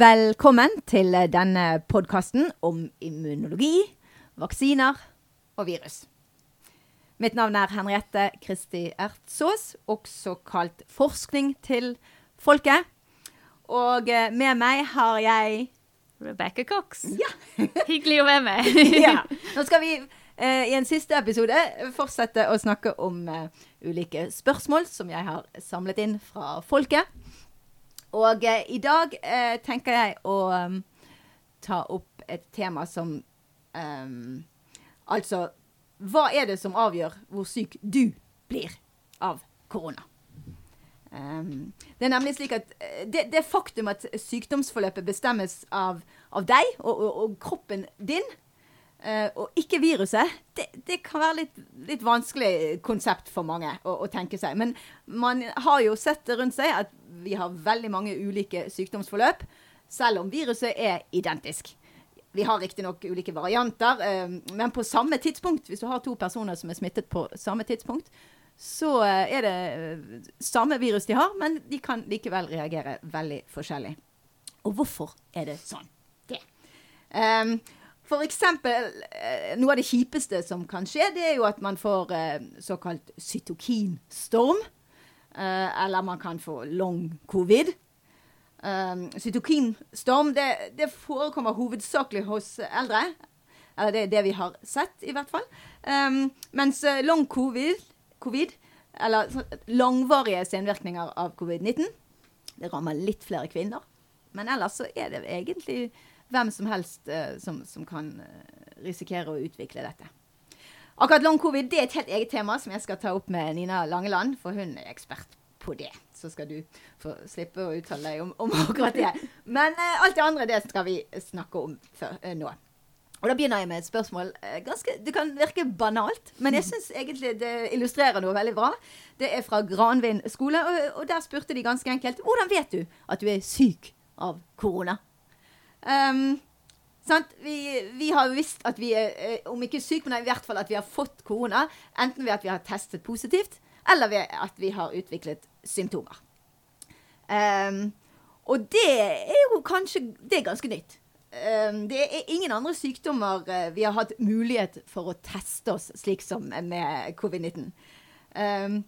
Velkommen til denne podkasten om immunologi, vaksiner og virus. Mitt navn er Henriette Kristi Ertsås, også kalt Forskning til folket. Og eh, med meg har jeg Rebecca Cox. Ja. Hyggelig å være med. ja. Nå skal vi eh, i en siste episode fortsette å snakke om eh, ulike spørsmål som jeg har samlet inn fra folket. Og eh, i dag eh, tenker jeg å um, ta opp et tema som um, Altså, hva er det som avgjør hvor syk du blir av korona? Um, det er nemlig slik at eh, det, det faktum at sykdomsforløpet bestemmes av, av deg og, og, og, kroppen din, uh, og ikke viruset, det, det kan være litt, litt vanskelig konsept for mange å, å, tenke seg. Men man har jo sett rundt seg at vi har veldig mange ulike sykdomsforløp, selv om viruset er identisk. Vi har riktignok ulike varianter, uh, men på samme tidspunkt, hvis du har to personer som er smittet på samme tidspunkt, så eh, er det samme virus de har, men de kan likevel reagere veldig forskjellig. Og hvorfor er det sånn? Det. For eksempel, noe av det kjipeste som kan skje, det er jo at man får såkalt cytokinstorm. Uh, eller man kan få long covid. Um, cytokinstorm det, det, forekommer hovedsakelig hos eldre. Eller det er det vi har sett, i hvert fall. Um, mens long covid covid, eller langvarige senvirkninger av covid-19. Det rammer litt flere kvinner. Men ellers så er det egentlig hvem som helst uh, som, som, kan risikere å utvikle dette. Akkurat long covid det er et helt eget tema som jeg skal ta opp med Nina Langeland, for hun er ekspert på det. Så skal du få slippe å uttale deg om, om akkurat det. Men uh, alt det andre det skal vi snakke om for, nå. Og da begynner jeg med et spørsmål. Ganske, det kan virke banalt, men jeg syns egentlig det illustrerer noe veldig bra. Det er fra Granvin skole, og, og, der spurte de ganske enkelt hvordan vet du at du er syk av korona. Um, vi, vi, har visst at vi er, om ikke syke, men i hvert fall at vi har fått korona. Enten ved at vi har testet positivt, eller ved at vi har utviklet symptomer. Um, og det er jo kanskje Det er ganske nytt. Um, det er ingen andre sykdommer eh, vi har hatt mulighet for å teste oss, slik som med covid-19. Um,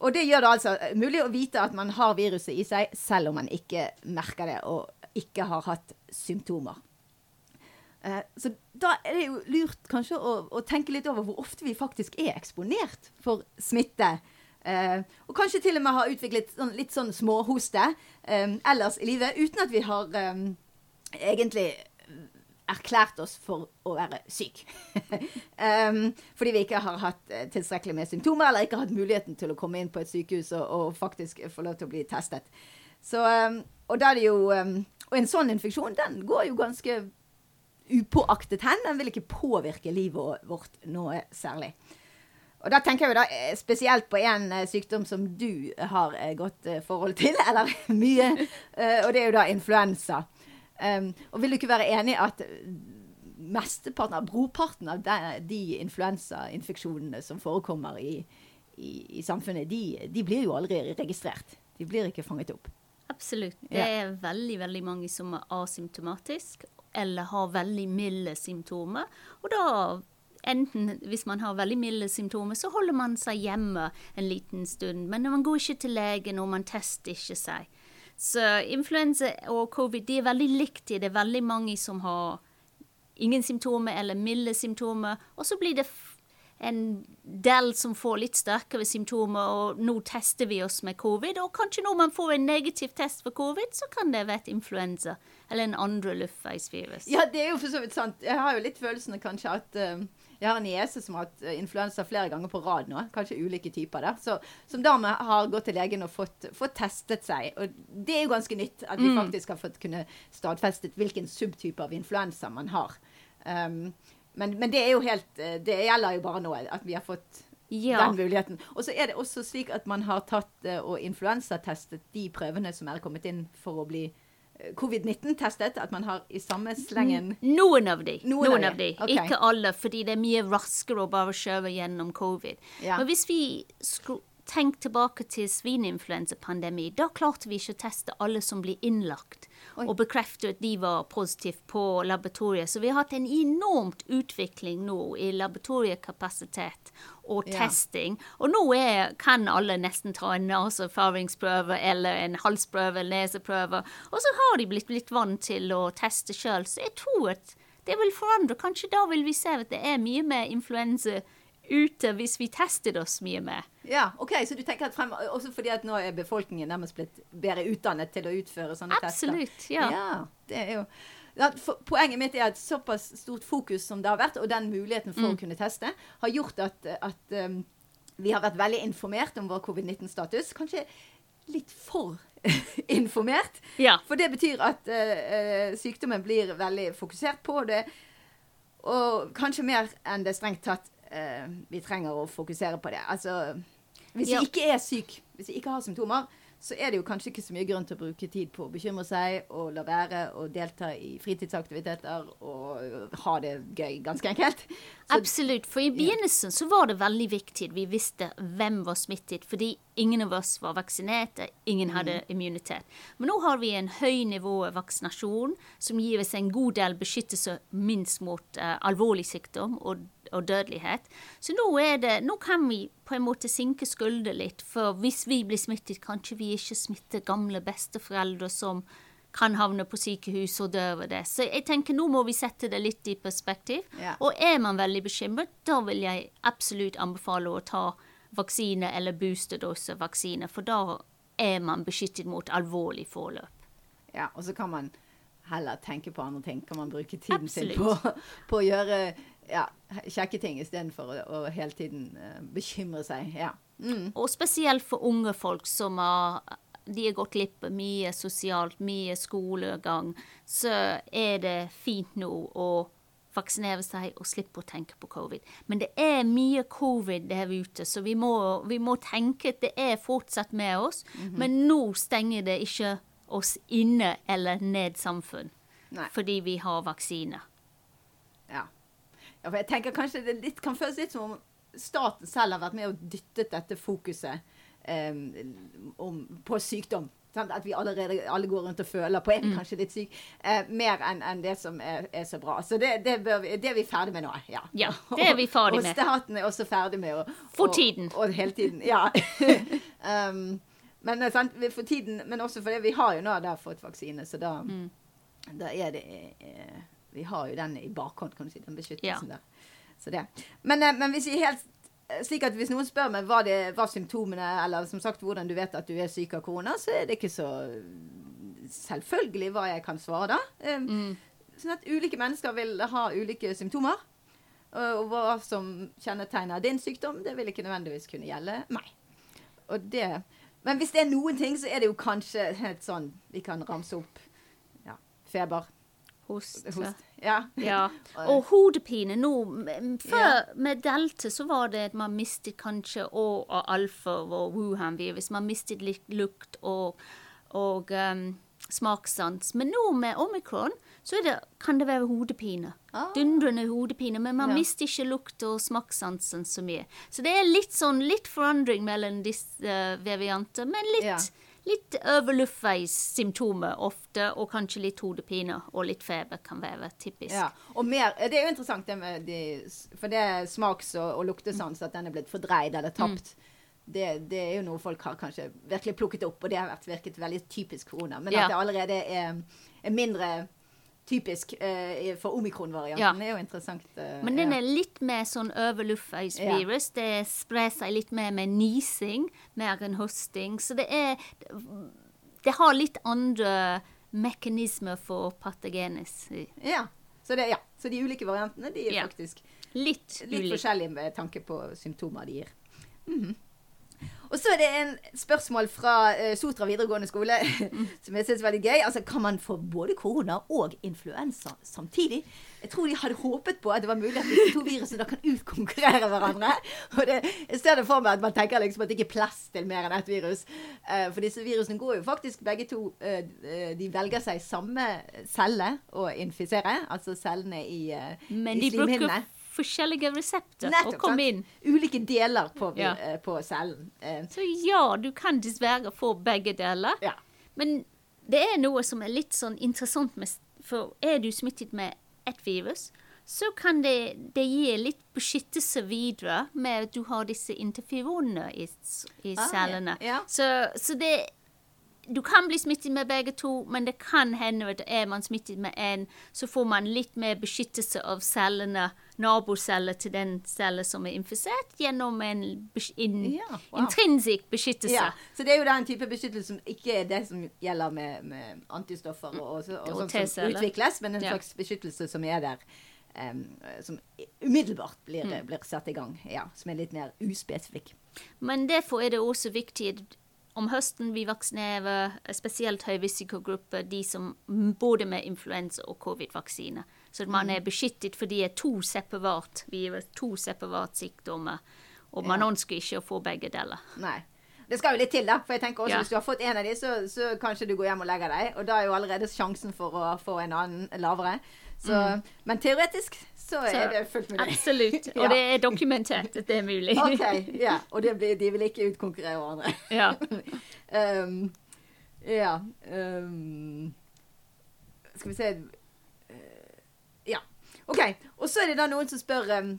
og det gjør det altså mulig å vite at man har viruset i seg, selv om man ikke merker det og ikke har hatt symptomer. Eh, så da er det jo lurt kanskje å, å tenke litt over hvor ofte vi faktisk er eksponert for smitte. Eh, og kanskje til og med har utviklet sånn, litt sånn småhoste eh, ellers i livet, uten at vi har um, egentlig erklært oss for å være syk. um, fordi vi ikke har hatt eh, tilstrekkelig med symptomer, eller ikke har hatt muligheten til å komme inn på et sykehus og, og faktisk få lov til å bli testet. Så, um, og jo um, Og en sånn infeksjon, den går jo ganske upåaktet hen. Den vil ikke påvirke livet vårt noe særlig. Og da tenker jeg jo da eh, spesielt på en uh, sykdom som du har uh, godt forhold til, eller mye, og det er jo da influensa. Um, og vil du ikke være enig at mesteparten av brorparten av de, de influensainfeksjonene som forekommer i, i, i samfunnet, de, de, blir jo aldri registrert. De blir ikke fanget opp. Absolutt. Det er veldig, veldig mange som er asymptomatiske eller har veldig milde symptomer. Og da enten hvis man har veldig milde symptomer, så holder man seg hjemme en liten stund. Men man går ikke til legen, og man tester ikke seg. Så influensa og covid de er veldig likt. Det er veldig mange som har ingen symptomer eller milde symptomer. Og så blir det en del som får litt sterkere symptomer, og nå tester vi oss med covid. Og kanskje når man får en negativ test for covid, så kan det være et influensa eller en andre luftveisvirus. Ja, det er jo for så vidt sant. Jeg har jo litt følelsen kanskje at uh, jeg har en niese som har hatt eh, influensa flere ganger på rad nå. Kanskje ulike typer der. Så, som dermed har gått til legen og fått, fått, testet seg. Og det er jo ganske nytt at vi mm. faktisk har fått kunne stadfestet hvilken subtype av influensa man har. Um, men, men, det er jo helt eh, Det gjelder jo bare nå at vi har fått ja. den muligheten. Og så er det også slik at man har tatt uh, og influensatestet de prøvene som er kommet inn for å bli covid-19-testet? At man har i samme slengen Noen av de. Noen, Noen av de. Okay. Ikke alle, fordi det er mye raskere å bare kjøre gjennom covid. Ja. Men hvis vi tenk tilbake til svineinfluensapandemi. Da klarte vi ikke å teste alle som blir innlagt, Oi. og bekrefte at de var positive på laboratoriet. Så vi har hatt en enormt utvikling nå i laboratoriekapasitet og Ja. testing. Og nå er, kan alle nesten ta en naseerfaringsprøve eller en halsprøve eller neseprøve. Og så har de blitt litt vant til å teste sjøl. Så jeg tror at det vil forandre. Kanskje da vil vi se at det er mye mer influensa ute hvis vi testet oss mye mer. Ja, ok, Så du tenker at frem, også fordi at nå er befolkningen nærmest blitt bedre utdannet til å utføre sånne tester? Absolutt. Ja. Ja, det er jo Poenget mitt er at såpass stort fokus som det har vært, og den muligheten for Mm. å kunne teste, har gjort at, at um, vi har vært veldig informert om vår covid-19-status. Kanskje litt for informert. Ja. For det betyr at eh, sykdommen blir veldig fokusert på det, og kanskje mer enn det strengt tatt eh, vi trenger å fokusere på det. Altså, hvis Ja. vi ikke er syk, hvis vi ikke har symptomer, så er det jo kanskje ikke så mye grunn til å bruke tid på å bekymre seg og la være å delta i fritidsaktiviteter og ha det gøy, ganske enkelt. Så, Absolutt. For i begynnelsen så var det veldig viktig. at Vi visste hvem var smittet, fordi ingen av oss var vaksinerte. Ingen hadde immunitet. Men nå har vi en høy nivå av vaksinasjon som gir oss en god del beskyttelse minst mot uh, alvorlig sykdom og, og dødelighet. Så nå, er det, nå kan vi på en måte sinke skulder litt, for hvis vi blir smittet, kanskje vi ikke smitter gamle besteforeldre som kan havne på sykehus og dø over det. Så jeg tenker nå må vi sette det litt i perspektiv. Ja. Og er man veldig bekymret, da vil jeg absolutt anbefale å ta vaksine eller boosterdose vaksine, for da er man beskyttet mot alvorlig forløp. ja, og så kan man heller tenke på andre ting. Kan man bruke tiden sin på, på å gjøre ja, kjekke ting istedenfor å, å hele tiden uh, bekymre seg. Ja. Mm. Og spesielt for unge folk som har de har gått glipp av mye sosialt, mye skolegang, så er det fint nå å vaksinere seg og slippe å tenke på covid. Men det er mye covid der ute, så vi må, vi må tenke at det er fortsatt med oss. Men nå stenger det ikke oss inne eller ned samfunn, Nei. fordi vi har vaksine. Ja. Ja, for jeg tenker kanskje det litt, kan føles litt som om staten selv har vært med og dyttet dette fokuset eh, om, på sykdom. Sant? At vi allerede alle går rundt og føler på en vi kanskje litt syk. Eh, mer enn en det som er, er så bra. Så det, det, vi, det er vi ferdig med nå. Ja, Ja, det er vi ferdig og, med. Og staten er også ferdig med. å For tiden. Og, hele tiden. Ja. um, men, eh, sant, for tiden, men også fordi vi har jo nå der fått vaksine, så da, Mm. da er det eh, Vi har jo den i bakhånd, kan du si. Den beskyttelsen Ja. der. Så det. Men, eh, men hvis vi helt slik at Hvis noen spør meg hva, det, hva symptomene eller som sagt hvordan du vet at du er syk av korona, så er det ikke så selvfølgelig hva jeg kan svare da. Um, Mm. Sånn at Ulike mennesker vil ha ulike symptomer. Og hva som kjennetegner din sykdom, det vil ikke nødvendigvis kunne gjelde meg. Og det, men hvis det er noen ting, så er det jo kanskje helt sånn Vi kan ramse opp ja, feber, Host. host Ja. Ja, og hodepine nå Før Før med delte så var det at man mistet kanskje og, og alfa og Wuhan-virus. Man mistet litt lukt og, og um, smakssans. Men nå med omikron så det, kan det være hodepine. Ah. Dundrende hodepine. Men man Ja. mister ikke lukt og smakssansen så mye. Så det er litt sånn litt forandring mellom disse uh, varianter, men litt Ja. Litt overluftveissymptomer ofte, og kanskje litt hodepine og litt feber kan være typisk. Ja, og mer, Det er jo interessant, det med de, for det er smaks- og, og luktesans, at den er blitt fordreid eller tapt. Det, det er jo noe folk har kanskje virkelig plukket opp, og det har vært virket veldig typisk korona. Men Ja. at det allerede er, er mindre typisk eh, for omikron-varianten, Ja. er jo interessant. eh, Men den er litt mer sånn overluftveisvirus. Det sprer seg litt mer med nising mer enn hosting. Så det er Det har litt andre mekanismer for patogenes. ja. Så, det, ja. Så de ulike variantene de er Ja. faktisk Litt, litt forskjellige med tanke på symptomer de gir. Mhm. Og så er det en spørsmål fra eh, Sotra videregående skole som jeg syns er veldig gøy. Altså, Kan man få både korona og influensa samtidig? Jeg tror de hadde håpet på at det var mulig at disse to virusene da kan utkonkurrere hverandre. Og det, Jeg ser det for meg at man tenker liksom at det ikke er plass til mer enn ett virus. Eh, for disse virusene går jo faktisk begge to eh, De velger seg samme celle å infisere. Altså cellene i, Men i de bruker slimhinnene. Forskjellige resepter Nettopp, å komme inn. Ulike deler på, Ja. eh, på cellen. Eh, Så ja, du kan dessverre få begge deler. ja. Men det er noe som er litt sånn interessant med For er du smittet med ett virus, så kan det, det gi litt beskyttelse videre med at du har disse interferonene i, i cellene. Ah, cellene. Ja. Så, så det Du kan bli smittet med begge to, men det kan hende at er man smittet med én, så får man litt mer beskyttelse av cellene, naboceller til den cellen som er infisert, gjennom en in, Ja, wow. intrinsisk beskyttelse. Ja, så det er jo den type beskyttelse som ikke er det som gjelder med, med antistoffer og, og, og Og sånt som utvikles, men en Ja. slags beskyttelse som er der Um, som umiddelbart blir, Mm. blir satt i gang. Ja, som er litt mer uspesifikk. Men derfor er det også viktig om høsten vi vaksinerer spesielt høyrisikogrupper, de som både med influensa og covid-vaksine. Så man Mm. er beskyttet, for de er to separat er to separat sykdommer. Og man ønsker ikke å få begge deler. Nei. Det skal jo litt til, da. For jeg tenker også Ja. hvis du har fått en av de, så, så kanskje du går hjem og legger deg. Og da er jo allerede sjansen for å få en annen lavere. Så, Men teoretisk så, Mm. Er det fullt mulig. Absolutt. Ja. Og det er dokumentert at det er mulig. OK. Ja. Og det blir, de vil ikke utkonkurrere hverandre. Ja. um, ja um, Skal vi se uh, Ja. OK. Og så er det da noen som spør um,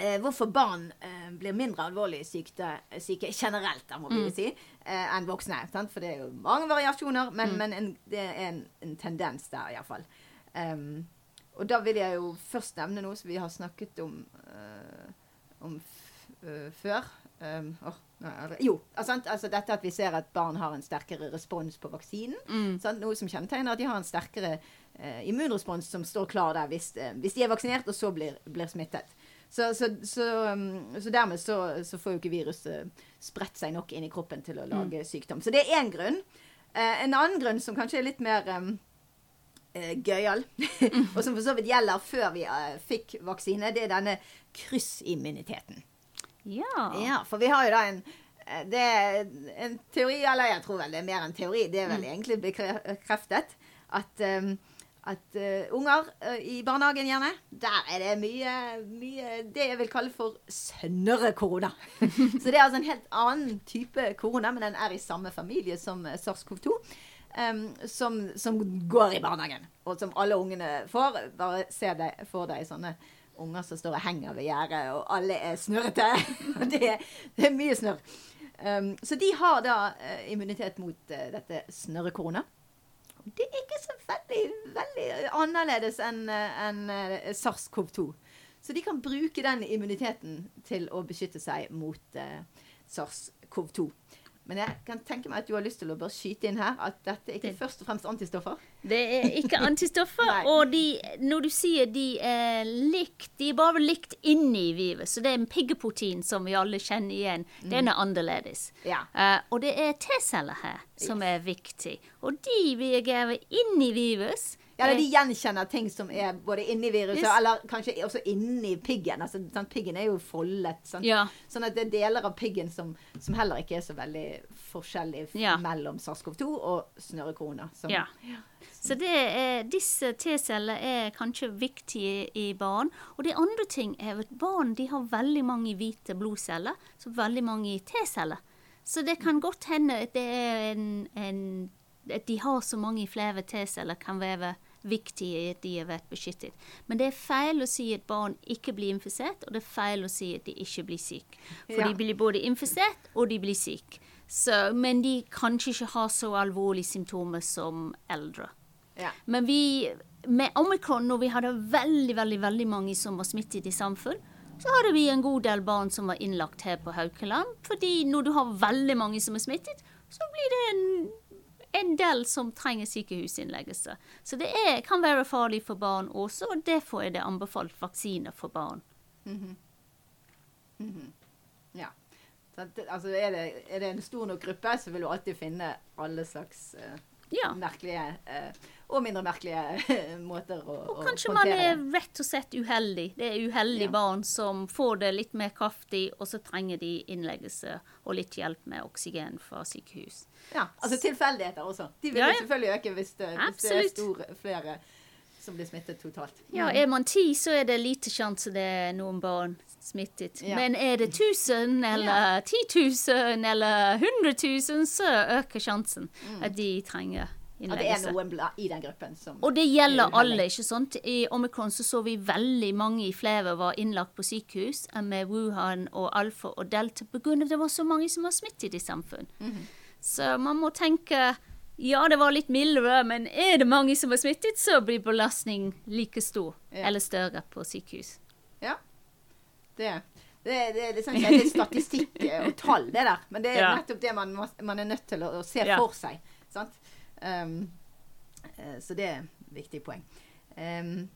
eh, hvorfor barn eh, blir mindre alvorlig sykte, syke generelt, da, må vi Mm. si, eh, enn voksne. Sant? For det er jo mange variasjoner, men, Mm. men en, det er en, en tendens der iallfall. Um, og da vil jeg jo først nevne noe som vi har snakket om, uh, om eh, før. Um, oh, nei, jo, altså, altså dette at vi ser at barn har en sterkere respons på vaksinen. Mm. Sant? Noe som kjennetegner at de har en sterkere uh, immunrespons som står klar der hvis, hvis de er vaksinert og så blir, blir smittet. Så, så, så, um, så dermed så, så får jo ikke viruset spredt seg nok inn i kroppen til å lage sykdom. Så det er én grunn. En annen grunn som kanskje er litt mer um, gøyal, og som for så vidt gjelder før vi eh, fikk vaksine, det er denne kryssimmuniteten. ja. Ja, for vi har jo da en eh, det er en teori, eller jeg tror vel det er mer en teori, det er vel egentlig bekreftet, at, um, at unger i barnehagen gjerne, der er det mye, mye det jeg vil kalle for snørrekorona. Så det er altså en helt annen type korona, men den er i samme familie som eh, SARS-CoV-2. Um, som, som går i barnehagen, og som alle ungene får. Bare se deg for deg sånne unger som står og henger ved gjerdet, og alle er snørrete. Det, det er mye snørr. Um, så de har da uh, immunitet mot uh, dette snørrekornet. Det er ikke så veldig, veldig annerledes enn eh, enn, eh, SARS-CoV-2. Så de kan bruke den immuniteten til å beskytte seg mot eh, SARS-CoV-2. Men jeg kan tenke meg at du har lyst til å bare skyte inn her at dette er ikke Det- først og fremst antistoffer. Det er ikke antistoffer. Og de, når du sier de er likt, de er bare likt inni virus. Så det er en piggeprotein som vi alle kjenner igjen. Den er annerledes. Ja. Uh, og det er T-celler her som er viktig. Og de reagerer inni virus. Ja, eller De gjenkjenner ting som er både inni viruset, Yes. eller kanskje også inni piggen. Altså, sant? Piggen er jo foldet. Sant? Ja. Sånn at det er deler av piggen som, som heller ikke er så veldig forskjellig Ja. mellom SARS-CoV-2 og snørrekorona. som- Ja. Så det er, disse T-cellene er kanskje viktige i barn. Og det andre ting er at barn de har veldig mange hvite blodceller, så veldig mange T-celler. Så det kan godt hende at det er en, en at de har så mange flere T-celler kan være viktige i at de har vært beskyttet. Men det er feil å si at barn ikke blir infisert, og det er feil å si at de ikke blir syke. For Ja. de blir både infisert og de blir syke. Så, men de kanskje ikke har så alvorlige symptomer som eldre. Ja. Men vi, med omikron, når vi hadde veldig, veldig, veldig mange som var smittet i samfunn, så hadde vi en god del barn som var innlagt her på Haukeland. Fordi når du har veldig mange som er smittet, så blir det en, en del som trenger sykehusinnleggelse. Så det er, kan være farlig for barn også, og derfor er det anbefalt vaksiner for barn. ja. Så altså, er, det, er det en stor nok gruppe, så vil du alltid finne alle slags uh, Ja. merkelige eh, og mindre merkelige eh, måter å, Og å kanskje man er rett og slett uheldig. Det er uheldige Ja. barn som får det litt mer kraftig, og så trenger de innleggelse og litt hjelp med oksygen fra sykehus. Ja, altså tilfeldigheter også. De vil Ja, ja. selvfølgelig øke hvis det, hvis det er Absolutt. stor, flere som blir smittet totalt. Ja, er man ti, så er det lite sjanse det er noen barn smittet. Ja. Men er det 1000 eller 10 000 eller 100 000, så øker sjansen at de trenger At det er noen i den gruppen som Og det gjelder er alle, ikke sant? I omikron så så vi veldig mange i flere var innlagt på sykehus eh, med Wuhan og alfa og delta at det var så mange som var smittet i samfunn. Mhm. Så man må tenke ja, det var litt mildere, men er det mange som er smittet, så blir belastning like stor Ja. eller større på sykehus. Ja. Det, det, det er liksom kjedelig statistikk eh, og tall, det der. Men det er Ja. nettopp det man, man er nødt til å, å se Ja. for seg. Sant? Um, så det er et viktig poeng. Um,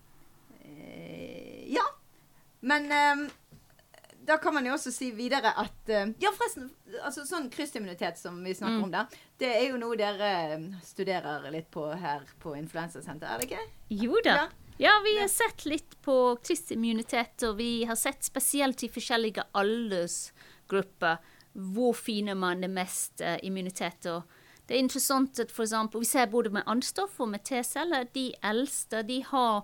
ja. Men um, da kan man jo også si videre at eh, Ja, forresten. altså Sånn kryssimmunitet som vi snakker Mm. om der, det er jo noe dere studerer litt på her på Influensasenter, er det ikke? Jo da. Ja. Ja, vi har sett litt på kryssimmunitet, og vi har sett spesielt i forskjellige aldersgrupper hvor finner man det mest immunitet. Og det er interessant at for eksempel, vi ser både med antistoff og med T-celler, de eldste de har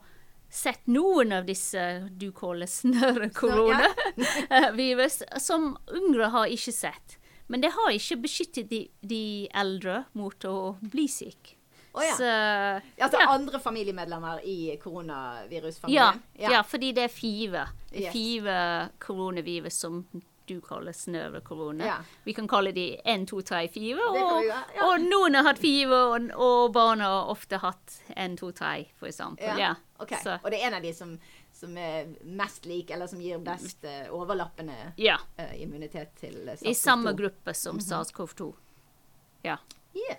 sett noen av disse du kaller snørre-koronavirus, som yngre har ikke sett. Men det har ikke beskyttet de, de eldre mot å bli syk. Oh, ja. Så, Altså ja. andre familiemedlemmer i Ja, koronavirusfamilien? ja. fordi det er fire. Yes. fire koronavirus som du kaller snørekorona. Ja. Vi kan kalle de én, to, tre, fire. Det kan vi Og, ja. og noen har hatt fire, og, og barna har ofte hatt én, to, tre, for eksempel. Ja. Og det er en av de som, som er mest lik, eller som gir best uh, overlappende eh, immunitet til uh, I samme gruppe. som som -hmm. SARS-CoV-2. Ja. Yeah.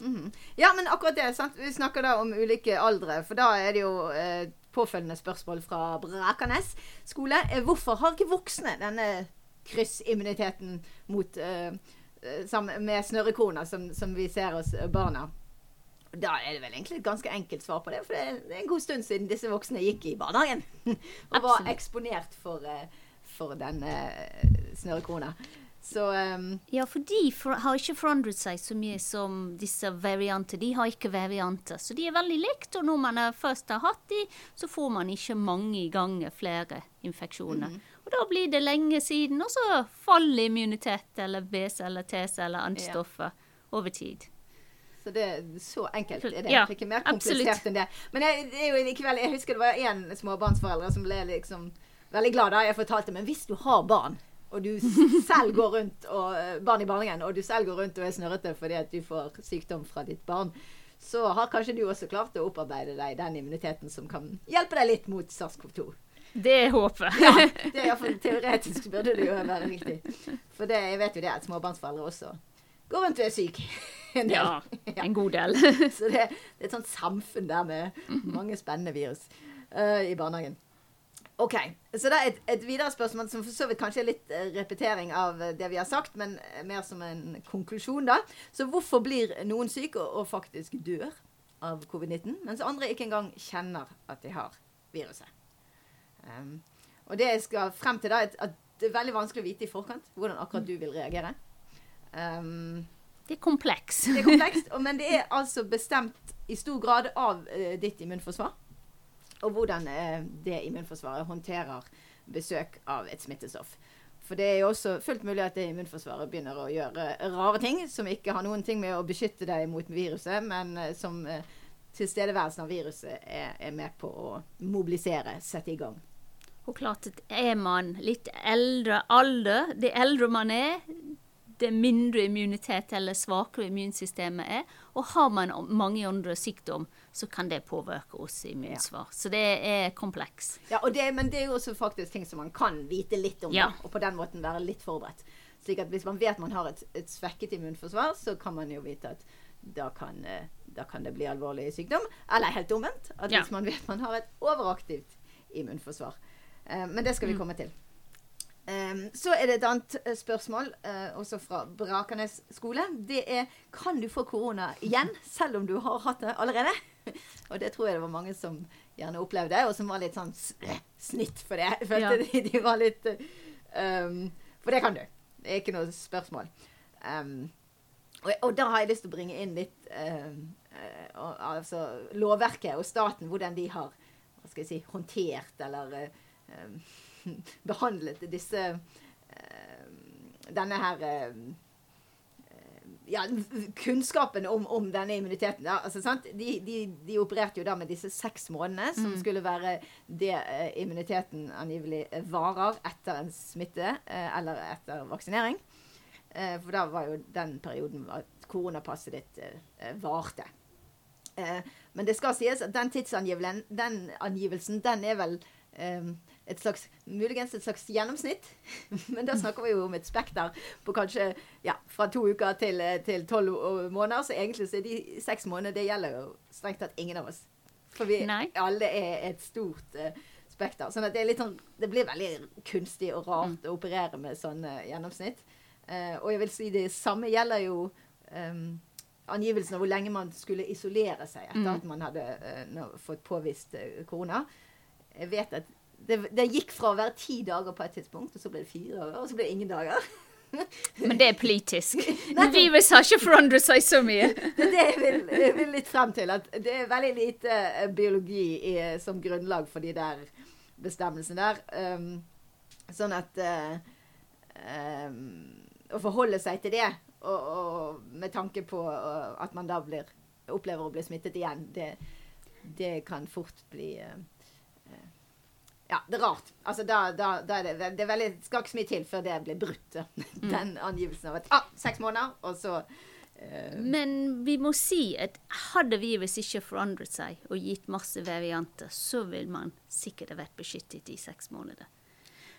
Mm -hmm. Ja, men akkurat det. sant? Vi snakker da om ulike aldre, for da er det jo eh, påfølgende spørsmål fra Brakanes skole. Eh, hvorfor har ikke voksne denne kryssimmuniteten mot eh, eh, med snørrekorner som, som vi ser hos eh, barna? Da er det vel egentlig et ganske enkelt svar på det. For det er, en god stund siden disse voksne gikk i barnehagen og var Absolutt. eksponert for, for denne eh. Så um, Ja, for de for, har ikke forandret seg så mye som disse varianter. De har ikke varianter, så de er veldig likt. Og når man først har hatt de, så får man ikke mange ganger flere infeksjoner. Og da blir det lenge siden, og så faller immunitet eller B-celler, T-celler, antistoffer over tid. Så det er så enkelt er det. Ja, det ikke mer absolutt. komplisert enn det. Men jeg, det jo kveld, jeg husker det var en småbarnsforeldre som ble liksom veldig glad da jeg fortalte men hvis du har barn, og du selv går rundt og, eh, barn i barnehagen, og du selv går rundt og er snørrete fordi at du får sykdom fra ditt barn, så har kanskje du også klart å opparbeide deg den immuniteten som kan hjelpe deg litt mot SARS-CoV-2. Det er håpet. Ja, det er iallfall teoretisk burde det jo være riktig. For det, jeg vet jo det at småbarnsforeldre også går rundt og er syke. En del. Ja, en god del. Så det, det er et sånt samfunn der med mange spennende virus uh, i barnehagen. OK. Så det er et, et videre spørsmål som for så vidt kanskje er litt eh, repetering av eh, det vi har sagt, men mer som en konklusjon, da. Så hvorfor blir noen syke og, og faktisk dør av covid-19, mens andre ikke engang kjenner at de har viruset? Um, og det jeg skal frem til, da, er at- det er veldig vanskelig å vite i forkant hvordan akkurat du vil reagere. Um, Det er kompleks. det er komplekst, men det er altså bestemt i stor grad av uh, ditt immunforsvar. Og hvordan uh, det immunforsvaret håndterer besøk av et smittestoff. For det er jo også fullt mulig at det immunforsvaret begynner å gjøre rare ting som ikke har noen ting med å beskytte deg mot viruset, men uh, som tilstedeværelsen av viruset er, er med på å mobilisere, sette i gang. Og klart at er man litt eldre alder, det eldre man er, det mindre immunitet eller svakere immunsystemet er. Og har man mange andre sykdom, så kan det påvirke oss immunsvar. Så det er kompleks. Ja, det, Men det er jo også faktisk ting som man kan vite litt om, Ja. og på den måten være litt forberedt. Slik at Hvis man vet man har et, et svekket immunforsvar, så kan man jo vite at da kan, eh, da kan det bli alvorlig sykdom. Eller helt omvendt. At Ja. hvis man vet man har et overaktivt immunforsvar. Eh, men det skal vi Mm. komme til. Um, så er det et annet eh, spørsmål, uh, også fra Brakernes skole. Det er kan du få korona igjen, selv om du har hatt det allerede? og det tror jeg det var mange som gjerne opplevde, og som var litt sånn snitt for det. Jeg følte Ja. de, de var litt um, For det kan du. Det er ikke noe spørsmål. Um, og, og da har jeg lyst til å bringe inn litt uh, uh, altså lovverket og staten, hvordan de har hva skal jeg si, håndtert eller eh, behandlet disse eh, Denne her eh, ja, kunnskapen om, om denne immuniteten. Ja, altså, sant? De, de, de opererte jo da med disse seks månedene, som skulle være det eh, immuniteten angivelig eh, varer etter en smitte eh, eller etter vaksinering. Eh, for da var jo den perioden at koronapasset ditt eh, eh, varte. Eh, men det skal sies at den tidsangivelsen, den angivelsen, den er vel eh, et slags, muligens et slags gjennomsnitt. Men da snakker vi jo om et spekter på kanskje ja, fra to uker til eh, til tolv måneder. Så egentlig så er de seks månedene, det gjelder jo strengt tatt ingen av oss. For vi Nei. alle er et stort uh, spekter. Sånn at det er sånn Det blir veldig kunstig og rart å operere med sånne gjennomsnitt. Uh, og jeg vil si det samme gjelder jo um, angivelsen av hvor lenge man skulle isolere seg etter at man hadde uh, fått påvist eh, korona. Jeg vet at det, det gikk fra å være ti dager på et tidspunkt, og så ble det fire dager, og så ble det ingen dager. Men det er politisk. Virus har ikke forandret seg så mye. Det er det jeg vil, jeg vil litt frem til. At det er veldig lite eh, biologi i, som grunnlag for de der bestemmelsene der. Um, sånn at uh, um, Å forholde seg til det, og, og med tanke på uh, at man da blir, opplever å bli smittet igjen, det, det kan fort bli eh, eh, ja, det er rart. Altså, da, da, da er det, det er veldig, skal ikke så mye til før det blir brutt. Den angivelsen av at ah, seks måneder, og så uh... Men vi må si at hadde virus ikke forandret seg og gitt masse varianter, så ville man sikkert ha vært beskyttet i seks måneder.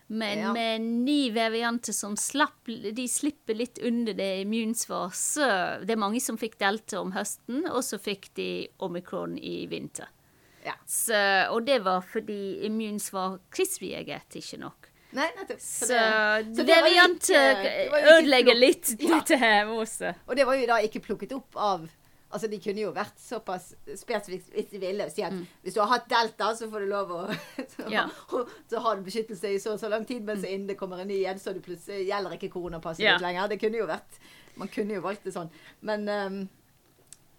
Men Ja. med ny varianter som slapp, de slipper litt under det immunsvaret, så det er mange som fikk delta om høsten, og så fikk de omikron i vinter. Ja. Så, og det var fordi immunsvar krigsreagerte ikke nok. Nei, nettopp. Så, det- så det var jo ikke- det var ødelegger litt dette her også. Og det var jo da ikke plukket opp av Altså, De kunne jo vært såpass spesifikt hvis de ville. og Si at hvis du har hatt delta, så får du lov å så, Mm. Ja. så har du beskyttelse i så og så lang tid, men så innen det kommer en ny igjen, så du plutselig, gjelder ikke koronapasset Ja. ditt lenger. Det kunne jo vært Man kunne jo valgt det sånn. Men um,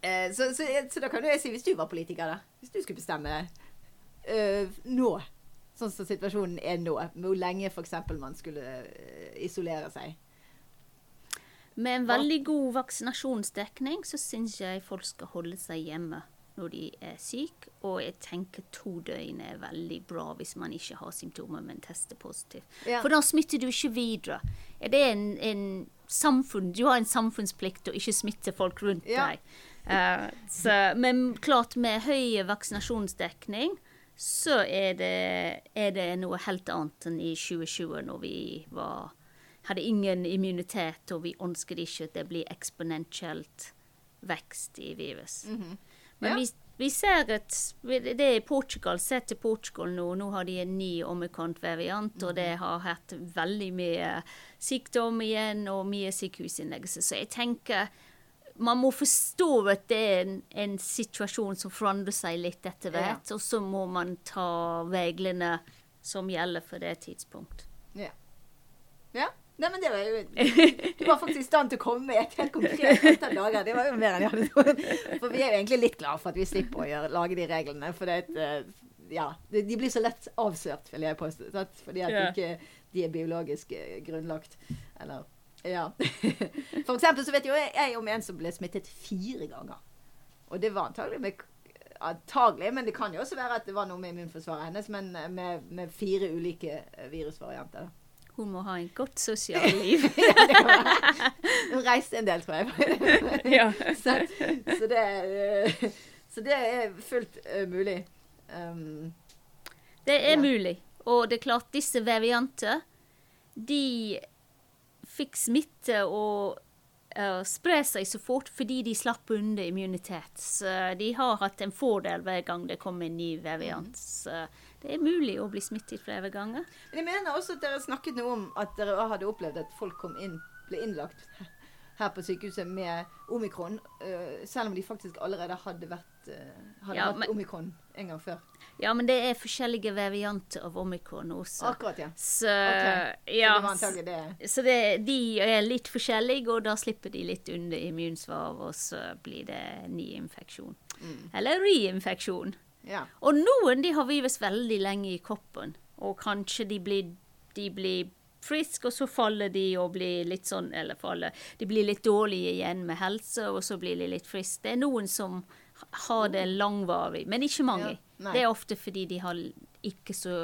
eh, så, så, så da kan jo jeg si, hvis du var politiker, da Hvis du skulle bestemme eh, nå, sånn som situasjonen er nå, med hvor lenge f.eks. man skulle eh, isolere seg Med en veldig god vaksinasjonsdekning så syns jeg folk skal holde seg hjemme når de er syke. Og jeg tenker to døgn er veldig bra hvis man ikke har symptomer, men tester positivt. Ja. For da smitter du ikke videre. Er det en, en samfunn Du har en samfunnsplikt å ikke smitte folk rundt Ja. deg. Eh, så, men klart, med høy vaksinasjonsdekning så er det, er det noe helt annet enn i 2020, når vi var hadde ingen immunitet, og vi ønsket ikke at det blir eksponentielt vekst i virus. Men Ja. vi, vi ser at det er Portugal. Se til Portugal nå. Nå har de en ny omikron-variant, og det har hatt veldig mye sykdom igjen, og mye sykehusinnleggelse. Så jeg tenker man må forstå at det er en, en situasjon som forandrer seg litt etter Ja. hvert, og så må man ta reglene som gjelder for det tidspunkt. Ja. ja. Nei, men det var jo Du var faktisk i stand til å komme med et helt konkret antall dager. Det var jo mer enn jeg hadde trodd. For vi er jo egentlig litt glad for at vi slipper å gjøre, lage de reglene. For det et, eh, ja, de blir så lett avsørt, vil jeg påstå. Fordi at Ja. ikke de er biologisk eh, grunnlagt. Eller Ja. For eksempel så vet jo jeg, jeg om en som ble smittet fire ganger. Og det var antagelig med Antagelig, men det kan jo også være at det var noe med immunforsvaret hennes, men eh, med, med fire ulike eh, virusvarianter. da. Hun må ha en godt sosialt liv. Hun reiste en del, tror jeg. ja. så, så, det, er, så det er fullt eh, mulig. Um, Det er Ja. mulig. Og det er klart, disse varianter, de fikk smitte og uh, spre seg så fort fordi de slapp under immunitet. Så de har hatt en fordel hver gang det kommer en ny variant. Så det er mulig å bli smittet flere ganger. men jeg mener også at dere snakket noe om at dere hadde opplevd at folk kom inn, ble innlagt her på sykehuset med omikron, eh, selv om de faktisk allerede hadde, vært, eh, hadde Ja, hatt men- omikron en gang før. Ja, men det er forskjellige varianter av omikron også. Akkurat, ja. Så okay. ja, det var det. Så det, de er litt forskjellige, og da slipper de litt under immunsvar, og så blir det ny infeksjon. Mm. Eller reinfeksjon. Ja. Og noen de har virus veldig lenge i kroppen, og kanskje de blir, de blir friske, og så faller de og blir litt sånn, eller faller, de blir litt dårlige igjen med helse, og så blir de litt friske. Det er noen som har det langvarig, men ikke mange. Ja, det er ofte fordi de har ikke så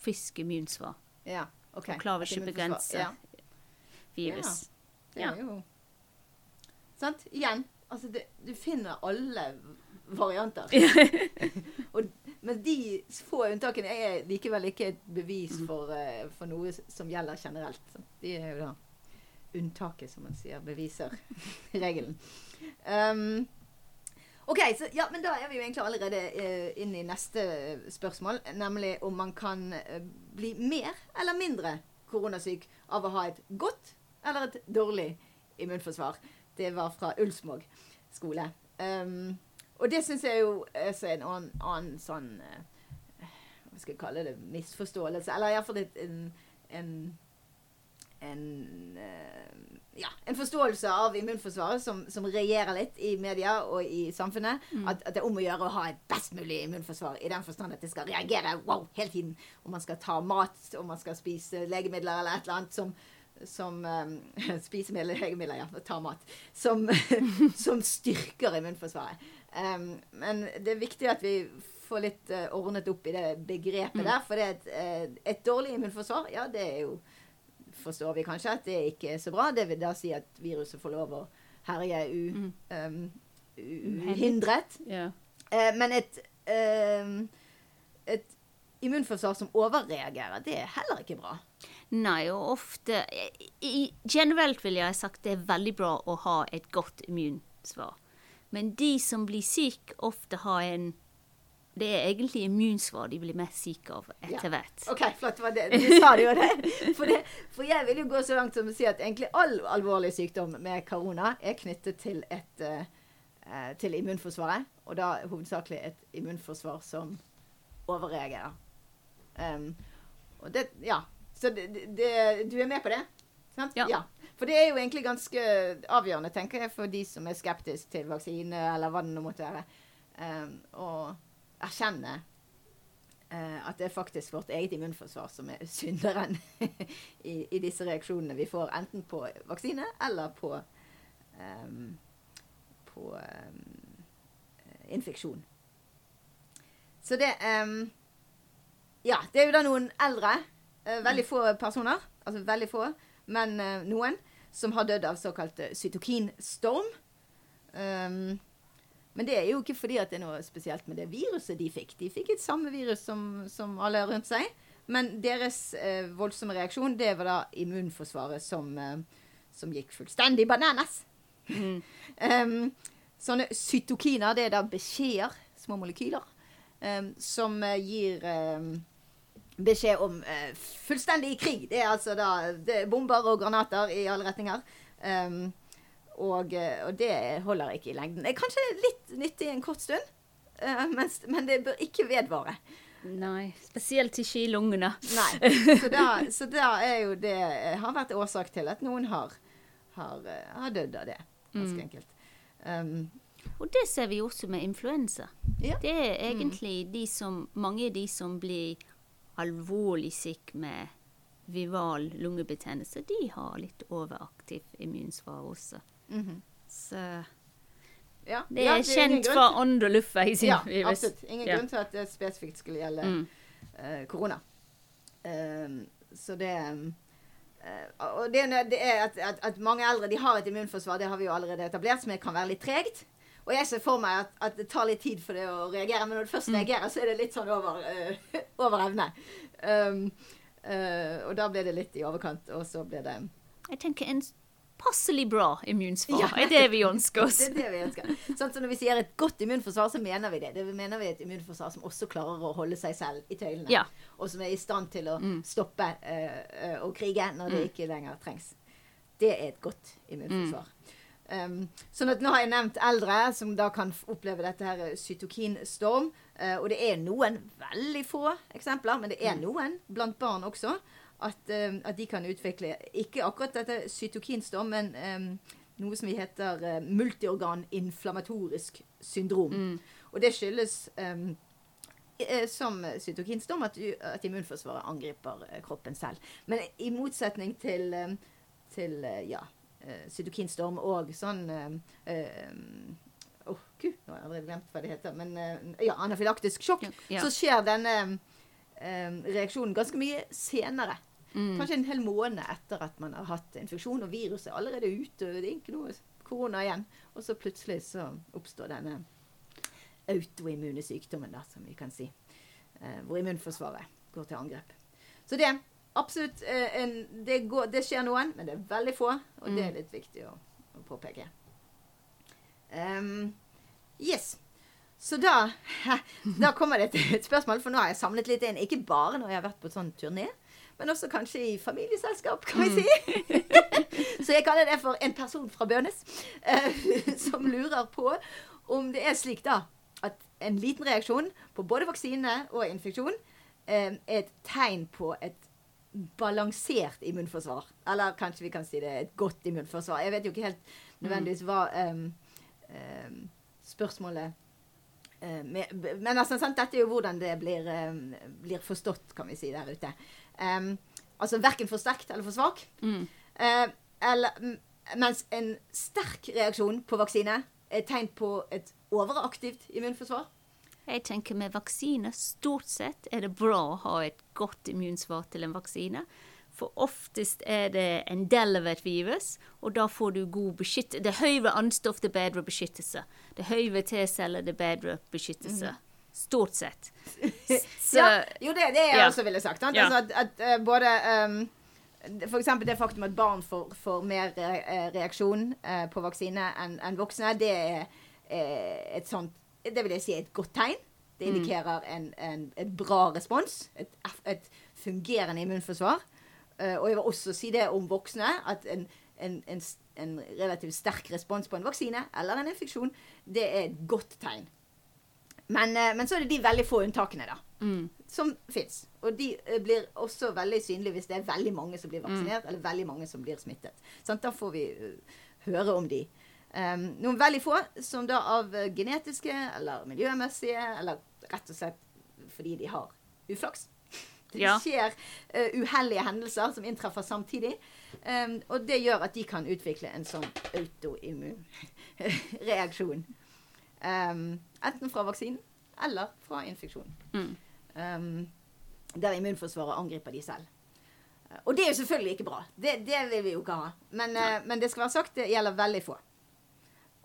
frisk immunsvar, ja. ok. og klarer ikke å begrense Ja. virus. Ja. jo Sant? Igjen. Altså, det, du finner alle varianter. Og, men de få unntakene er likevel ikke et bevis Mm. for, eh, for noe som gjelder generelt. De er jo da unntaket, som man sier, beviser regelen. Um, OK, så, ja, men da er vi jo egentlig allerede uh, inne i neste spørsmål, nemlig om man kan uh, bli mer eller mindre koronasyk av å ha et godt eller et dårlig immunforsvar. Det var fra Ulsmåg skole. Um, og det syns jeg jo er så en annen, annen sånn eh, Hva skal jeg kalle det? Misforståelse. Eller iallfall en, en en, eh, ja, en forståelse av immunforsvaret som, som regjerer litt i media og i samfunnet. At, at det er om å gjøre å ha et best mulig immunforsvar i den forstand at det skal reagere wow, hele tiden. Om man skal ta mat, om man skal spise legemidler eller et eller annet som som um, Spisemidler, legemidler, ja. Ta mat. Som, som styrker immunforsvaret. Um, men det er viktig at vi får litt uh, ordnet opp i det begrepet der. For det et, eh, et dårlig immunforsvar, ja, det er jo forstår vi kanskje at det ikke er så bra. Det vil da si at viruset får lov å herje u, um, uhindret. Yeah. Uh, men et, uh, et immunforsvar som overreagerer, det er heller ikke bra. Nei, og ofte i, Generelt vil jeg ha sagt det er veldig bra å ha et godt immunsvar. Men de som blir syke, ofte har en Det er egentlig immunsvar de blir mest syke av etter Ja. hvert. OK, flott. Var det, du sa det jo det. For, det. for jeg vil jo gå så langt som å si at egentlig all alvorlig sykdom med korona er knyttet til et eh, til immunforsvaret. Og da hovedsakelig et immunforsvar som overreagerer. Um, og det Ja. Så det, det, du er med på det? Sant? Ja. For det er jo egentlig ganske avgjørende, tenker jeg, for de som er skeptiske til vaksine, eller hva det nå måtte være, um, å erkjenne uh, at det er faktisk vårt eget immunforsvar som er synderen i, i disse reaksjonene vi får, enten på vaksine eller på, um, på um, infeksjon. Så det Ja, det er jo da noen eldre, uh, veldig få personer, altså veldig få, men eh, noen, som har dødd av såkalt uh, cytokinstorm. Um, men det er jo ikke fordi at det er noe spesielt med det viruset de fikk. De fikk et samme virus som, som alle rundt seg. Men deres eh, voldsomme reaksjon, det var da immunforsvaret som, eh, som gikk fullstendig bananas. um, sånne cytokiner, det er da beskjeder, små molekyler, um, som eh, gir beskjed om eh, fullstendig krig. Det er altså da det er bomber og granater i alle retninger. Um, og, eh, og det holder ikke i lengden. Det er kanskje litt nyttig en kort stund, uh, mens, men det bør ikke vedvare. Nei, spesielt ikke i lungene. Nei. Så da, så da er jo det har vært årsak til at noen har, har, eh, har dødd av det. Ganske enkelt. Um, Og det ser vi også med influensa. ja. Det er egentlig de som, mange av de som blir alvorlig syke med vival lungebetennelse, de har litt overaktiv immunsvar også. Mhm. Så ja. det Ja, er kjent kjent grunn fra til- andre luftveisvirus. Ja, absolutt. Ingen Ja. grunn til at det spesifikt skulle gjelde Mm. uh, korona. Uh, så det eh, Og det, det er at, at, at mange eldre de har et immunforsvar, det har vi jo allerede etablert, som kan være litt tregt. Og jeg ser for meg at, at det tar litt tid for det å reagere, men når det først Mm. reagerer, så er det litt sånn over, uh, over evne. Um, uh, og da blir det litt i overkant, og så blir det Jeg tenker en passelig bra immunsvar Ja, er det vi ønsker oss. Det er det vi ønsker. Sånn, så når vi sier et godt immunforsvar, så mener vi det. Det mener vi et immunforsvar som også klarer å holde seg selv i tøylene. Ja. Og som er i stand til å Mm. stoppe uh, å krige når det ikke lenger trengs. Det er et godt immunforsvar. Um, sånn at nå har jeg nevnt eldre som da kan oppleve dette her eh, cytokinstorm. Uh, og det er noen, veldig få eksempler, men det er noen blant barn også, at, um, at de kan utvikle ikke akkurat dette cytokinstorm, men um, noe som vi heter uh, multiorganinflammatorisk syndrom. Og det skyldes som cytokinstorm at, at immunforsvaret angriper kroppen selv. Men i motsetning til, til ja, eh, cytokinstorm og sånn eh, eh, Åh, gud, nå har jeg allerede glemt hva det heter. Men eh, ja, anafylaktisk sjokk. Ja. Så skjer denne reaksjonen ganske mye senere. Mm. Kanskje en hel måned etter at man har hatt infeksjon, og viruset er allerede ute. Det er ikke noe korona igjen. Og så plutselig så oppstår denne autoimmune sykdommen, da, som vi kan si. Hvor immunforsvaret går til angrep. Så det absolutt eh, en det, går, det skjer noen, men det er veldig få. Og det er litt viktig å, å påpeke. Um, yes. Så da, da kommer det til et spørsmål, for nå har jeg samlet litt inn. Ikke bare når jeg har vært på sånn turné, men også kanskje i familieselskap, kan vi si. Så jeg kaller det for en person fra Bønes eh, som lurer på om det er slik da at en liten reaksjon på både vaksine og infeksjon eh, er et tegn på et balansert immunforsvar. Eller kanskje vi kan si det er et godt immunforsvar. Jeg vet jo ikke helt nødvendigvis hva um, um, spørsmålet med, Men altså, sant, dette er jo hvordan det blir, um, blir forstått, kan vi si, der ute. Altså verken for sterkt eller for svak. Mm. Uh, eller, mens en sterk reaksjon på vaksine er tegn på et overaktivt immunforsvar. Jeg tenker med vaksiner stort sett er det bra å ha et godt immunsvar til en vaksine. For oftest er det en del av et virus, og da får du god beskyttelse. Det høyere anstoff, det bedre beskyttelse. Det høyere T-celler, det bedre beskyttelse. Stort sett. Så ja, jo, det, det er jeg ja. også ville sagt. Ja. Altså at, at eh, både um, For eksempel det faktum at barn får, får mer eh, reaksjon uh, på vaksine enn en voksne, det er et sånt Det vil jeg si er et godt tegn. Det Mm. indikerer en, en, et bra respons. Et, et fungerende immunforsvar. Eh, og jeg vil også si det om voksne, at en, en, en, en relativt sterk respons på en vaksine eller en infeksjon, det er et godt tegn. Men, eh, men så er det de veldig få unntakene, da. mm, Som fins. Og de eh, blir også veldig synlige hvis det er veldig mange som blir vaksinert, eller veldig mange som blir smittet. Sånn, Da får vi høre om de. Um, noen veldig få som da av eh, genetiske eller miljømessige, eller rett og slett fordi de har uflaks. Det Ja. skjer uh, uheldige hendelser som inntreffer samtidig. Um, og det gjør at de kan utvikle en sånn autoimmun reaksjon. Um, enten fra vaksinen eller fra infeksjonen. mm. Um, der immunforsvaret angriper de selv. Og det er jo selvfølgelig ikke bra. Det, det vil vi jo ikke ha. Men, uh, men det skal være sagt, det gjelder veldig få.